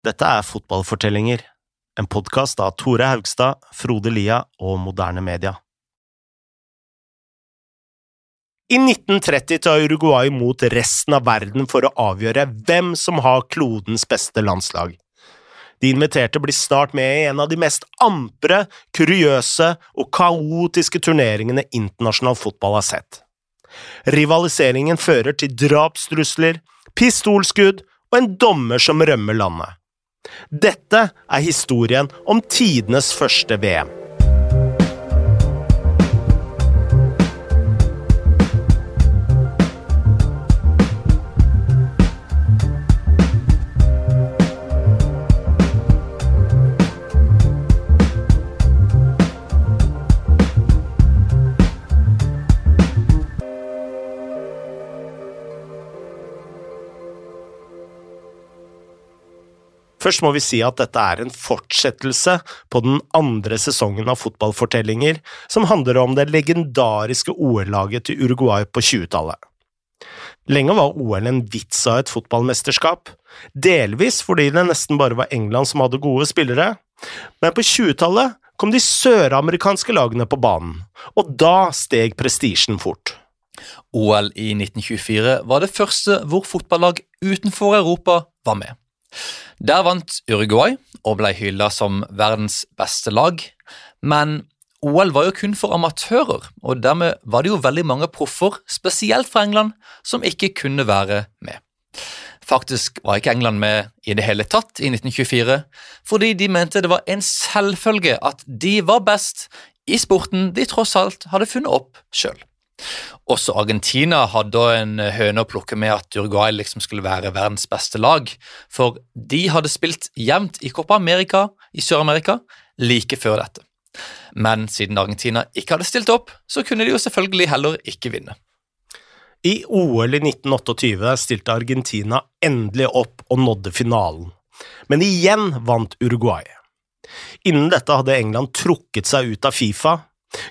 Dette er Fotballfortellinger, en podkast av Tore Haugstad, Frode Lia og Moderne Media. I 1930 tar Uruguay mot resten av verden for å avgjøre hvem som har klodens beste landslag. De inviterte blir snart med i en av de mest ampre, kuriøse og kaotiske turneringene internasjonal fotball har sett. Rivaliseringen fører til drapstrusler, pistolskudd og en dommer som rømmer landet. Dette er historien om tidenes første VM. Først må vi si at dette er en fortsettelse på den andre sesongen av Fotballfortellinger, som handler om det legendariske OL-laget til Uruguay på 20-tallet. Lenge var OL en vits av et fotballmesterskap, delvis fordi det nesten bare var England som hadde gode spillere, men på 20-tallet kom de søramerikanske lagene på banen, og da steg prestisjen fort. OL i 1924 var det første hvor fotballag utenfor Europa var med. Der vant Uruguay og ble hylla som verdens beste lag, men OL var jo kun for amatører, og dermed var det jo veldig mange proffer, spesielt fra England, som ikke kunne være med. Faktisk var ikke England med i det hele tatt i 1924, fordi de mente det var en selvfølge at de var best i sporten de tross alt hadde funnet opp sjøl. Også Argentina hadde en høne å plukke med at Uruguay liksom skulle være verdens beste lag, for de hadde spilt jevnt i Copa America i Sør-Amerika like før dette. Men siden Argentina ikke hadde stilt opp, så kunne de jo selvfølgelig heller ikke vinne. I OL i 1928 stilte Argentina endelig opp og nådde finalen, men igjen vant Uruguay. Innen dette hadde England trukket seg ut av Fifa,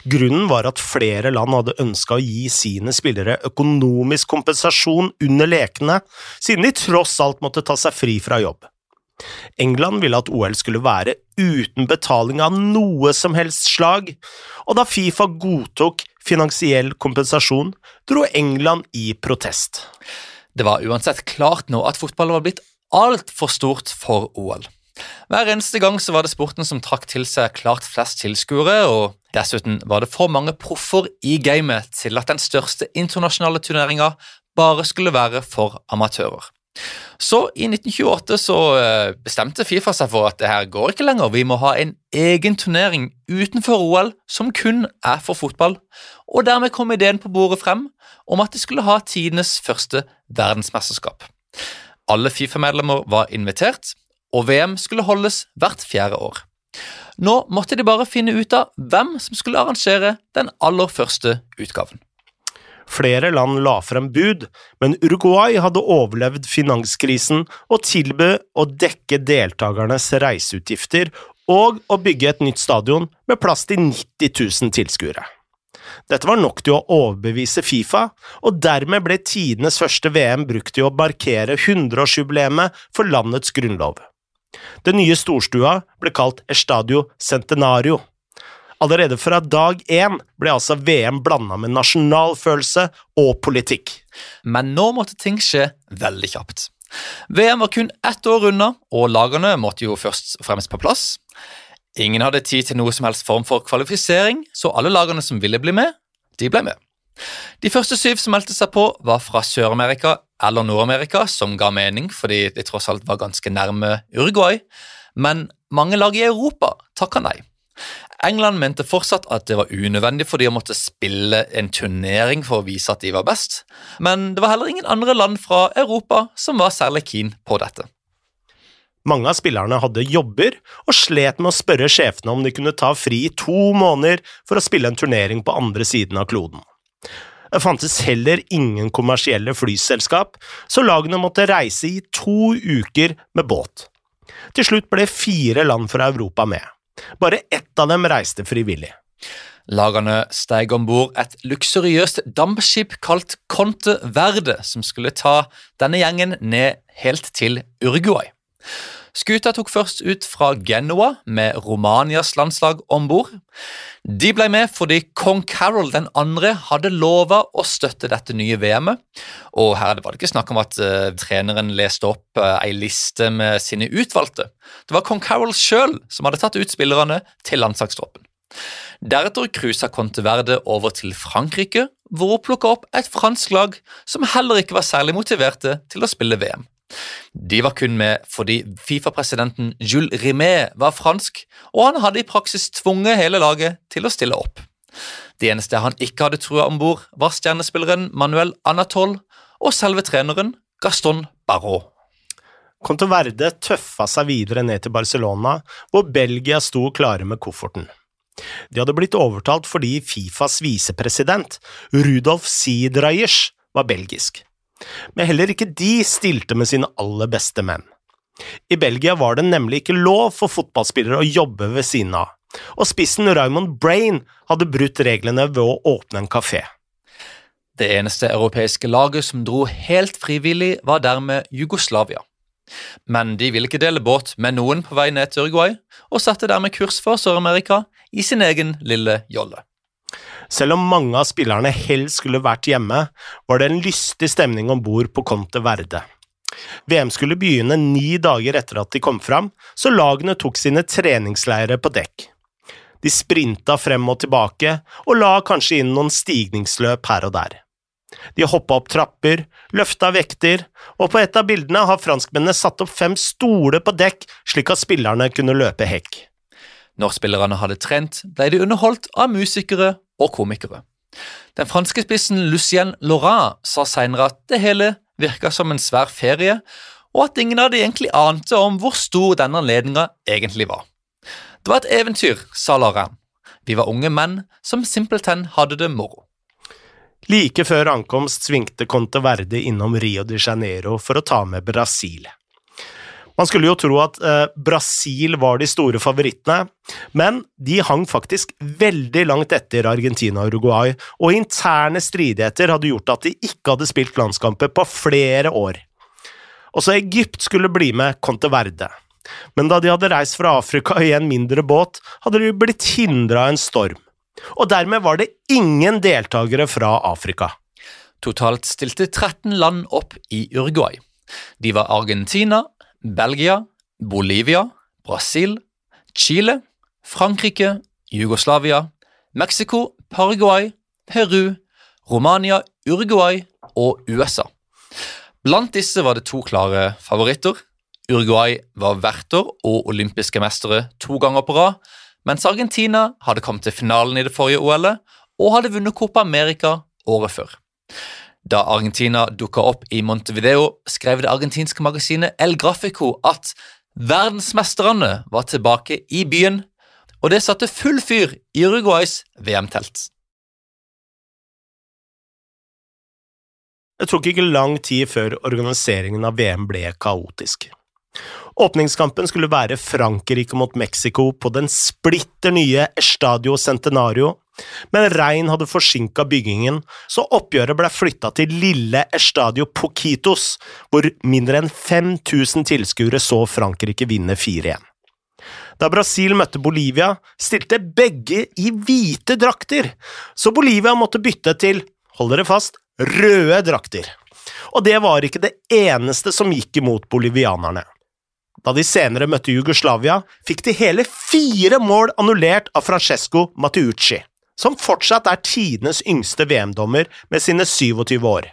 Grunnen var at flere land hadde ønska å gi sine spillere økonomisk kompensasjon under lekene, siden de tross alt måtte ta seg fri fra jobb. England ville at OL skulle være uten betaling av noe som helst slag, og da Fifa godtok finansiell kompensasjon, dro England i protest. Det var uansett klart nå at fotball var blitt altfor stort for OL. Hver eneste gang så var det sporten som trakk til seg klart flest tilskuere, og dessuten var det for mange proffer i gamet til at den største internasjonale turneringa bare skulle være for amatører. Så i 1928 så eh, bestemte Fifa seg for at det her går ikke lenger, vi må ha en egen turnering utenfor OL som kun er for fotball, og dermed kom ideen på bordet frem om at de skulle ha tidenes første verdensmesterskap. Alle Fifa-medlemmer var invitert, og VM skulle holdes hvert fjerde år. Nå måtte de bare finne ut av hvem som skulle arrangere den aller første utgaven. Flere land la frem bud, men Uruguay hadde overlevd finanskrisen og tilbød å dekke deltakernes reiseutgifter og å bygge et nytt stadion med plass til 90 000 tilskuere. Dette var nok til å overbevise Fifa, og dermed ble tidenes første VM brukt til å markere 100-årsjubileet for landets grunnlov. Den nye storstua ble kalt Estadio Centenario. Allerede fra dag én ble altså VM blanda med nasjonalfølelse og politikk. Men nå måtte ting skje veldig kjapt. VM var kun ett år unna, og lagene måtte jo først og fremst på plass. Ingen hadde tid til noe som helst form for kvalifisering, så alle lagene som ville bli med, de ble med. De første syv som meldte seg på, var fra Sør-Amerika eller Nord-Amerika, som ga mening fordi de tross alt var ganske nærme Uruguay, men mange lag i Europa takka nei. England mente fortsatt at det var unødvendig for de å måtte spille en turnering for å vise at de var best, men det var heller ingen andre land fra Europa som var særlig keen på dette. Mange av spillerne hadde jobber og slet med å spørre sjefene om de kunne ta fri to måneder for å spille en turnering på andre siden av kloden. Det fantes heller ingen kommersielle flyselskap, så lagene måtte reise i to uker med båt. Til slutt ble fire land fra Europa med. Bare ett av dem reiste frivillig. Lagene steg om bord et luksuriøst dampskip kalt Conte Verde, som skulle ta denne gjengen ned helt til Uruguay. Skuta tok først ut fra Genoa med Romanias landslag om bord. De ble med fordi kong Carol 2. hadde lova å støtte dette nye VM-et. Og her var det ikke snakk om at uh, treneren leste opp uh, ei liste med sine utvalgte. Det var kong Carol sjøl som hadde tatt ut spillerne til landslagstroppen. Deretter cruisa Conteverde over til Frankrike, hvor hun plukka opp et fransk lag som heller ikke var særlig motiverte til å spille VM. De var kun med fordi Fifa-presidenten Jules Rimet var fransk, og han hadde i praksis tvunget hele laget til å stille opp. Det eneste han ikke hadde trua om bord, var stjernespilleren Manuel Anatol og selve treneren Gaston Barrault. Contoverde tøffa seg videre ned til Barcelona, hvor Belgia sto klare med kofferten. De hadde blitt overtalt fordi Fifas visepresident, Rudolf Siedrajers, var belgisk men heller ikke de stilte med sine aller beste menn. I Belgia var det nemlig ikke lov for fotballspillere å jobbe ved siden av, og spissen Raymond Brain hadde brutt reglene ved å åpne en kafé. Det eneste europeiske laget som dro helt frivillig, var dermed Jugoslavia. Men de ville ikke dele båt med noen på vei ned til Uruguay, og satte dermed kurs for Sør-Amerika i sin egen lille jolle. Selv om mange av spillerne helst skulle vært hjemme, var det en lystig stemning om bord på Conte Verde. VM skulle begynne ni dager etter at de kom fram, så lagene tok sine treningsleire på dekk. De sprinta frem og tilbake, og la kanskje inn noen stigningsløp her og der. De hoppa opp trapper, løfta vekter, og på et av bildene har franskmennene satt opp fem stoler på dekk slik at spillerne kunne løpe hekk. Når spillerne hadde trent, ble de underholdt av musikere og komikere. Den franske spissen Lucien Laurent sa senere at det hele virka som en svær ferie, og at ingen av de egentlig ante om hvor stor denne anledninga egentlig var. Det var et eventyr, sa Laurent. Vi var unge menn som simpelthen hadde det moro. Like før ankomst svingte Conte Verde innom Rio de Janeiro for å ta med Brasil. Man skulle jo tro at eh, Brasil var de store favorittene, men de hang faktisk veldig langt etter Argentina og Uruguay, og interne stridigheter hadde gjort at de ikke hadde spilt landskamper på flere år. Også Egypt skulle bli med Conte Verde, men da de hadde reist fra Afrika i en mindre båt, hadde de blitt hindra av en storm, og dermed var det ingen deltakere fra Afrika. Totalt stilte 13 land opp i Uruguay. De var Argentina, Belgia, Bolivia, Brasil, Chile, Frankrike, Jugoslavia, Mexico, Paraguay, Peru, Romania, Uruguay og USA. Blant disse var det to klare favoritter. Uruguay var verter og olympiske mestere to ganger på rad, mens Argentina hadde kommet til finalen i det forrige OL-et og hadde vunnet Copa America året før. Da Argentina dukka opp i Montevideo, skrev det argentinske magasinet El Grafico at verdensmesterne var tilbake i byen, og det satte full fyr i Uruguays VM-telt. Det tok ikke lang tid før organiseringen av VM ble kaotisk. Åpningskampen skulle være Frankrike mot Mexico på den splitter nye Estadio Centenario, men regn hadde forsinka byggingen, så oppgjøret ble flytta til lille Estadio Poquitos, hvor mindre enn 5000 tilskuere så Frankrike vinne 4-1. Da Brasil møtte Bolivia, stilte begge i hvite drakter, så Bolivia måtte bytte til, hold dere fast, røde drakter. Og det var ikke det eneste som gikk imot bolivianerne. Da de senere møtte Jugoslavia, fikk de hele fire mål annullert av Francesco Mateucci som fortsatt er tidenes yngste VM-dommer med sine 27 år.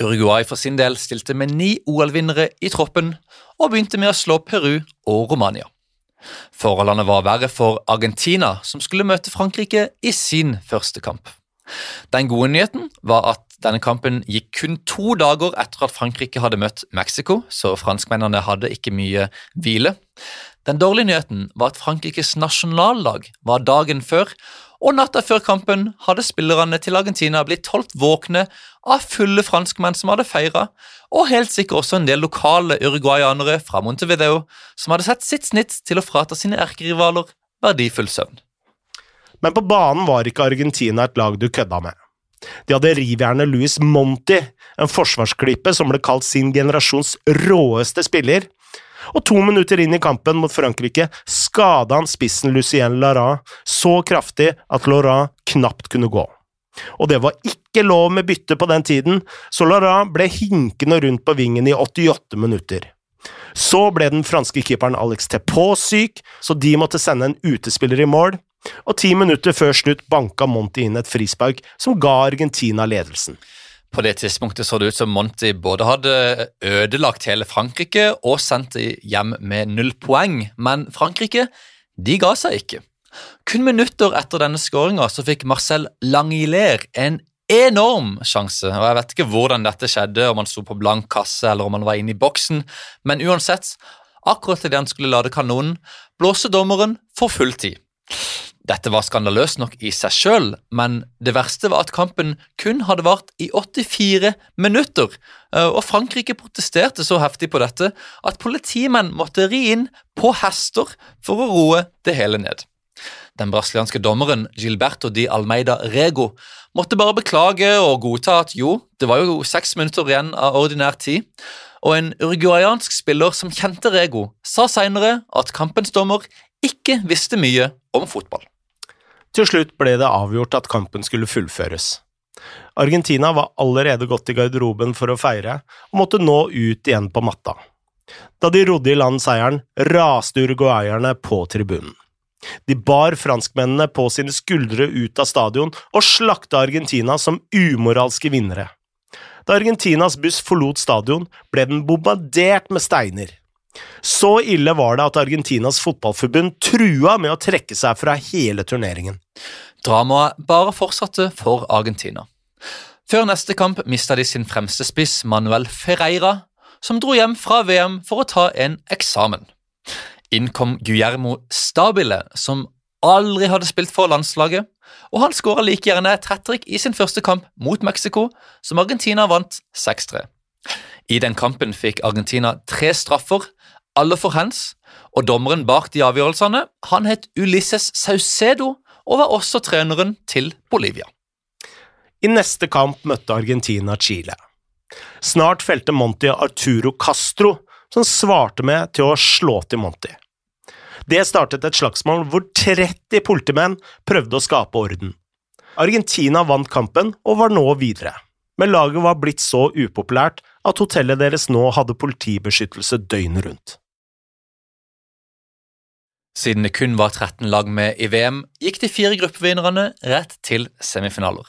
Uruguay for sin del stilte med ni OL-vinnere i troppen og begynte med å slå Peru og Romania. Forholdene var verre for Argentina, som skulle møte Frankrike i sin første kamp. Den gode nyheten var at denne kampen gikk kun to dager etter at Frankrike hadde møtt Mexico, så franskmennene hadde ikke mye hvile. Den dårlige nyheten var at Frankrikes nasjonallag var dagen før og natta før kampen hadde spillerne til Argentina blitt holdt våkne av fulle franskmenn som hadde feira, og helt sikkert også en del lokale uruguayanere fra Montevideo som hadde sett sitt snitt til å frata sine erkerivaler verdifull søvn. Men på banen var ikke Argentina et lag du kødda med. De hadde rivjernet Louis Monti, en forsvarsklippe som ble kalt sin generasjons råeste spiller. Og to minutter inn i kampen mot Frankrike skada han spissen Lucien Larat så kraftig at Larat knapt kunne gå. Og det var ikke lov med bytte på den tiden, så Larat ble hinkende rundt på vingen i 88 minutter. Så ble den franske keeperen Alex Tepaux syk, så de måtte sende en utespiller i mål, og ti minutter før slutt banka Monty inn et frispark som ga Argentina ledelsen. På det tidspunktet så det ut som Monty både hadde ødelagt hele Frankrike og sendt de hjem med null poeng, men Frankrike de ga seg ikke. Kun minutter etter denne skåringa fikk Marcel Langiller en enorm sjanse, og jeg vet ikke hvordan dette skjedde, om han sto på blank kasse eller om han var inne i boksen, men uansett, akkurat idet han skulle lade kanonen, blåste dommeren for full tid. Dette var skandaløst nok i seg sjøl, men det verste var at kampen kun hadde vart i 84 minutter, eh, og Frankrike protesterte så heftig på dette at politimenn måtte ri inn på hester for å roe det hele ned. Den brasilianske dommeren Gilberto di Almeida Rego måtte bare beklage og godta at jo, det var jo seks minutter igjen av ordinær tid, og en uruguayansk spiller som kjente Rego, sa senere at kampens dommer ikke visste mye om fotball. Til slutt ble det avgjort at kampen skulle fullføres. Argentina var allerede gått i garderoben for å feire, og måtte nå ut igjen på matta. Da de rodde i land seieren, raste uruguayerne på tribunen. De bar franskmennene på sine skuldre ut av stadion og slakta Argentina som umoralske vinnere. Da Argentinas buss forlot stadion, ble den bombardert med steiner. Så ille var det at Argentinas fotballforbund trua med å trekke seg fra hele turneringen. Dramaet bare fortsatte for Argentina. Før neste kamp mista de sin fremste spiss, Manuel Ferreira, som dro hjem fra VM for å ta en eksamen. Inn kom Guillermo Stabile, som aldri hadde spilt for landslaget, og han skåra like gjerne et hat trick i sin første kamp mot Mexico, som Argentina vant 6-3. I den kampen fikk Argentina tre straffer, alle for hands, og dommeren bak de avgjørelsene han het Ulisses Saucedo og var også treneren til Bolivia. I neste kamp møtte Argentina Chile. Snart felte Monty Arturo Castro, som svarte med til å slå til Monty. Det startet et slagsmål hvor 30 politimenn prøvde å skape orden. Argentina vant kampen og var nå videre, men laget var blitt så upopulært at hotellet deres nå hadde politibeskyttelse døgnet rundt. Siden det kun var 13 lag med i VM, gikk de fire gruppevinnerne rett til semifinaler.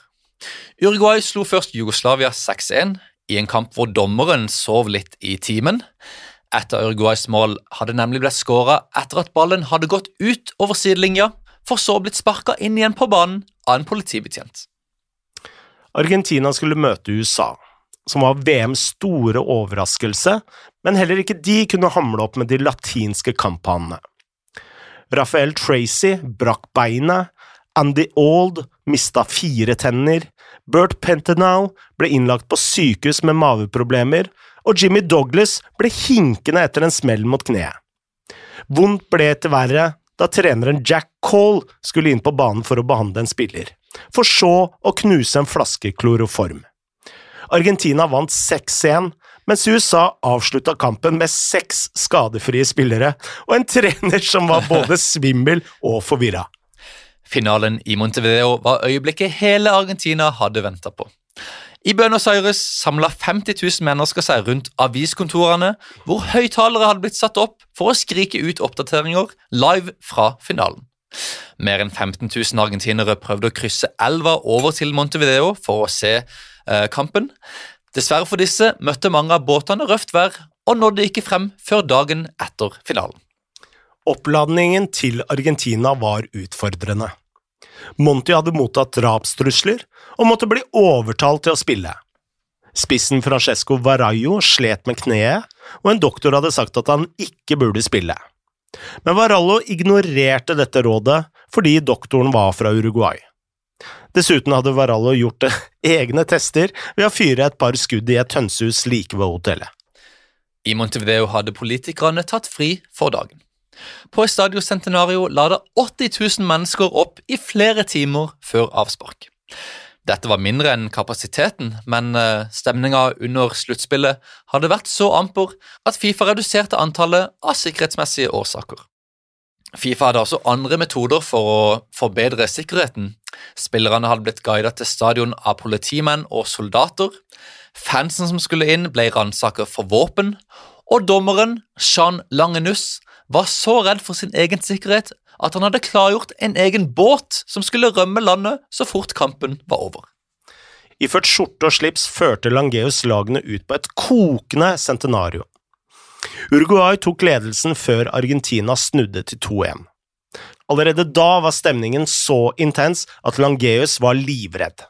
Uruguay slo først Jugoslavia 6-1 i en kamp hvor dommeren sov litt i timen. Etter Uruguays mål hadde nemlig blitt skåra etter at ballen hadde gått ut over sidelinja, for så blitt sparka inn igjen på banen av en politibetjent. Argentina skulle møte USA, som var VMs store overraskelse, men heller ikke de kunne hamle opp med de latinske kamphanene. Rafael Tracy brakk beinet, Andy Old mista fire tenner, Bert Pentenau ble innlagt på sykehus med maveproblemer, og Jimmy Douglas ble hinkende etter en smell mot kneet. Vondt ble etter verre da treneren Jack Cole skulle inn på banen for å behandle en spiller, for så å knuse en flaske kloroform. Argentina vant 6-1, mens USA avslutta kampen med seks skadefrie spillere og en trener som var både svimmel og forvirra. Finalen i Montevideo var øyeblikket hele Argentina hadde venta på. I Buenos Aires samla 50 000 mennesker seg rundt aviskontorene, hvor høyttalere hadde blitt satt opp for å skrike ut oppdateringer live fra finalen. Mer enn 15 000 argentinere prøvde å krysse elva over til Montevideo for å se eh, kampen. Dessverre for disse møtte mange av båtene røft vær og nådde ikke frem før dagen etter finalen. Oppladningen til Argentina var utfordrende. Monty hadde mottatt drapstrusler og måtte bli overtalt til å spille. Spissen Francesco Varallo slet med kneet, og en doktor hadde sagt at han ikke burde spille. Men Varallo ignorerte dette rådet fordi doktoren var fra Uruguay. Dessuten hadde Varallo gjort egne tester ved å fyre et par skudd i et hønsehus like ved hotellet. I Montevideo hadde politikerne tatt fri for dagen. På Estadio Centenario la det 80 000 mennesker opp i flere timer før avspark. Dette var mindre enn kapasiteten, men eh, stemninga under sluttspillet hadde vært så amper at Fifa reduserte antallet av sikkerhetsmessige årsaker. Fifa hadde også andre metoder for å forbedre sikkerheten. Spillerne hadde blitt guidet til stadion av politimenn og soldater. Fansen som skulle inn, ble ransaket for våpen. Og dommeren, Jean Langenus, var så redd for sin egen sikkerhet at han hadde klargjort en egen båt som skulle rømme landet så fort kampen var over. Iført skjorte og slips førte Langeus lagene ut på et kokende centenario. Uruguay tok ledelsen før Argentina snudde til 2-1. Allerede da var stemningen så intens at Langeus var livredd.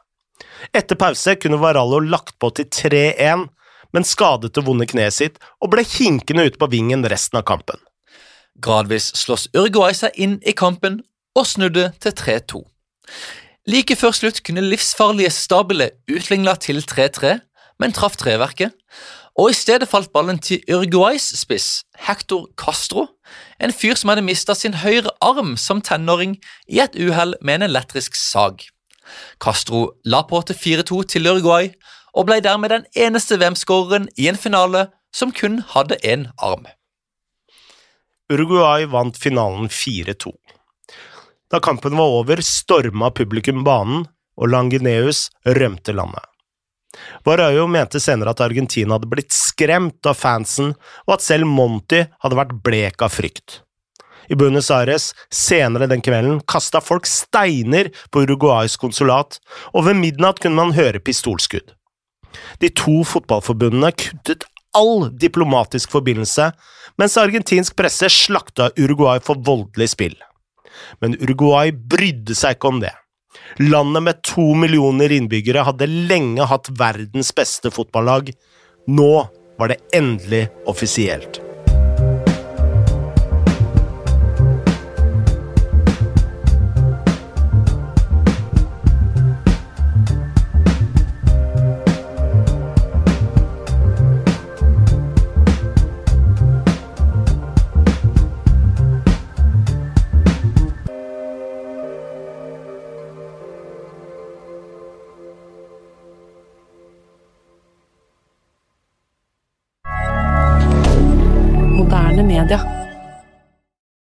Etter pause kunne Varallo lagt på til 3-1, men skadet det vonde kneet sitt og ble hinkende ute på vingen resten av kampen. Gradvis slåss Uruguay seg inn i kampen og snudde til 3-2. Like før slutt kunne livsfarlige Stabile utligna til 3-3, men traff treverket, og i stedet falt ballen til Uruguays spiss, Hector Castro, en fyr som hadde mista sin høyre arm som tenåring i et uhell med en elektrisk sag. Castro la på til 4-2 til Uruguay, og ble dermed den eneste VM-skåreren i en finale som kun hadde én arm. Uruguay vant finalen 4-2. Da kampen var over, storma publikum banen, og Langeneus rømte landet. Varayo mente senere at Argentina hadde blitt skremt av fansen, og at selv Monty hadde vært blek av frykt. I Buenos Aires senere den kvelden kasta folk steiner på Uruguays konsulat, og ved midnatt kunne man høre pistolskudd. De to fotballforbundene kuttet all diplomatisk forbindelse, mens argentinsk presse slakta Uruguay for voldelig spill. Men Uruguay brydde seg ikke om det. Landet med to millioner innbyggere hadde lenge hatt verdens beste fotballag. Nå var det endelig offisielt.